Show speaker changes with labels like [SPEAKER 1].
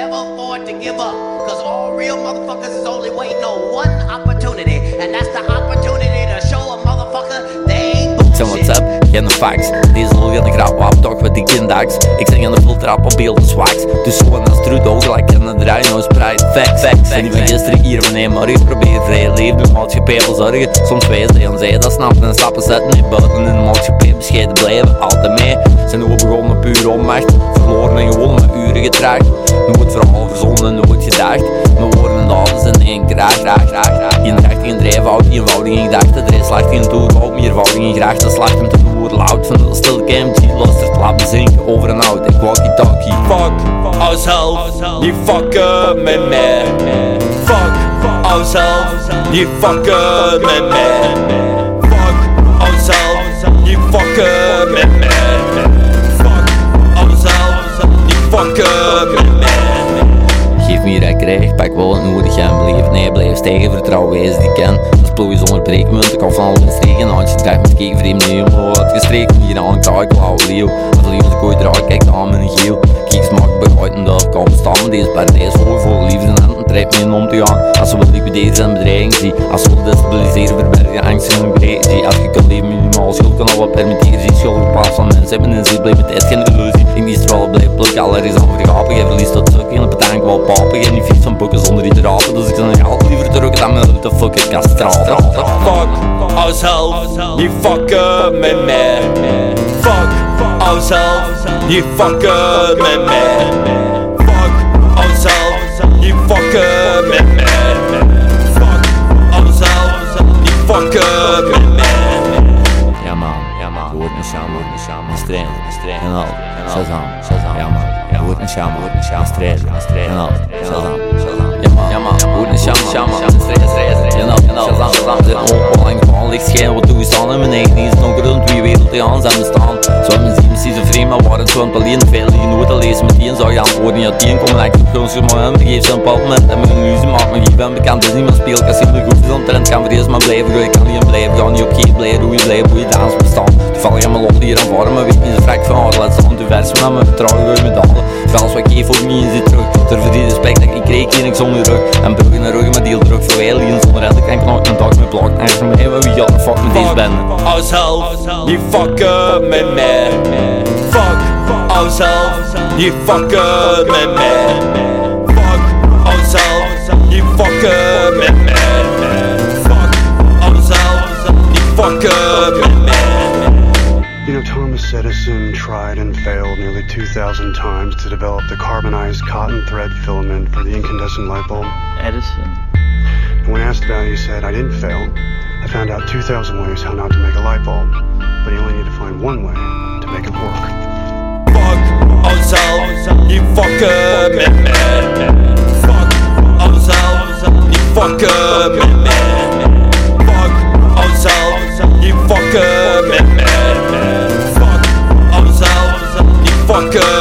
[SPEAKER 1] never afford to give up. Cause all real motherfuckers is only waiting on one opportunity. And that's the opportunity to show a motherfucker they ain't bullshit.
[SPEAKER 2] what's up? Geen fax Diesel weer de grap op dag met die kindags Ik zing aan de filtrap op beelden swags. Dus en als Trudeau gelijk in de draai nou spreid Facts, facts En die van gisteren hier wanneer maar ik probeer vrij leven De maatschappij wil zorgen. Soms wijs en zij dat snappen en stappen zetten. In buiten in de maatschappij bescheiden blijven. Altijd mee. Zijn we begonnen puur onmacht. Verloren en gewonnen met uren getraagd Nooit verhaal verzonnen, nooit gedacht Mijn woorden en daden zijn één graag, graag, graag, graag. Geen recht, geen drijfhout, geen eenvoudig in gedachten Er is slacht geen toerwoud, meervoudig graag. Dat slacht hem te woord loud. Van de stil KMG Luistert, laat me zinken over en out. Ik walkie talkie Fuck ourselves, die fucken met mij. Fuck ourselves, die fucken met mij pak wel nodig en blijf nee, blijf stijgen, vertrouwen wees die ik ken. Dat is plooi zonder breekmunt, ik hou van al mijn streken, handje draag met kijk vreemd niet om wat gestreken, hier aan kraai, ik wou leeuw. Als er iemand ooit draait, kijk aan mijn geel. Kijk smaak bereiden dat ik kan staan, deze paradijs vol voor liefde en een trekt me in om te gaan. Als ze willen liquideren en bedreiging zie, als ze willen destabiliseren, verbergen angst en een breed zie. Als je kan leven minimaal schuld, kan al wat permitteren, zie schuld op plaats van mensen hebben en zit, blijf met tijd geen illusie. Ik die straal blijf pluk, aller is aan vergapen, jij verliest dat het bedank wel papen, geen fiets van boeken zonder die te rapen, dus ik zijn geld liever terug dan met de fucking kastraten. Fuck ourselves, die fucken met mij. Fuck ourselves, die fucken met mij. Man, woord en shama, woord en en al, Shazam, Shazam, ja man, ja woord en shama, woord en shama, strijden, strijden, en al, Shazam, Shazam, ja man, ja man, woord en shama, shama, strijden, strijden, en al, en Shazam, Shazam, zit onbelang van licht schijnen wat toegestaan in mijn eigen die aan zijn bestaan, gewoon alleen veel die nooit lezen met die zou je antwoorden, ja die komen. Ik op grond maar hem, geef ze een bepaald moment en mijn illusie maakt me geven bekend, is niemand speel, kan simpel goed is omtrent, kan vrezen maar blijven groeien, kan niet blijven gaan, niet op geen blijven, hoe je blijft, hoe je dans bestaan, toevallig aan mijn lot hier aan vorm, maar weet niet de vrek van haar, laat staan, te vers met mijn vertrouwen, gooi met alle, Gals wat ik geef ook niet in zit terug, ter verdien dat ik kreeg, geen ik zonder rug, en bruggen naar ruggen met deel druk, voor wij lieden zonder elke kan knock een dag met blok, en voor mij, wie de fuck met deze bende? Ourselves, die fucken met mij, ourselves, die fucken met mij, fuck ourselves, die fucken met mij, fuck ourselves, die fucken met mij.
[SPEAKER 3] You know, Thomas Edison tried and failed nearly 2,000 times to develop the carbonized cotton thread filament for the incandescent light bulb.
[SPEAKER 4] Edison.
[SPEAKER 3] And when asked about it, he said, I didn't fail. I found out 2,000 ways how not to make a light bulb, but you only need to find one way to make it work onszelf, niet fucken met me.
[SPEAKER 2] Fuck onszelf, niet fucken met me. Fuck onszelf, niet fucken met me. Fuck onszelf, niet fucken.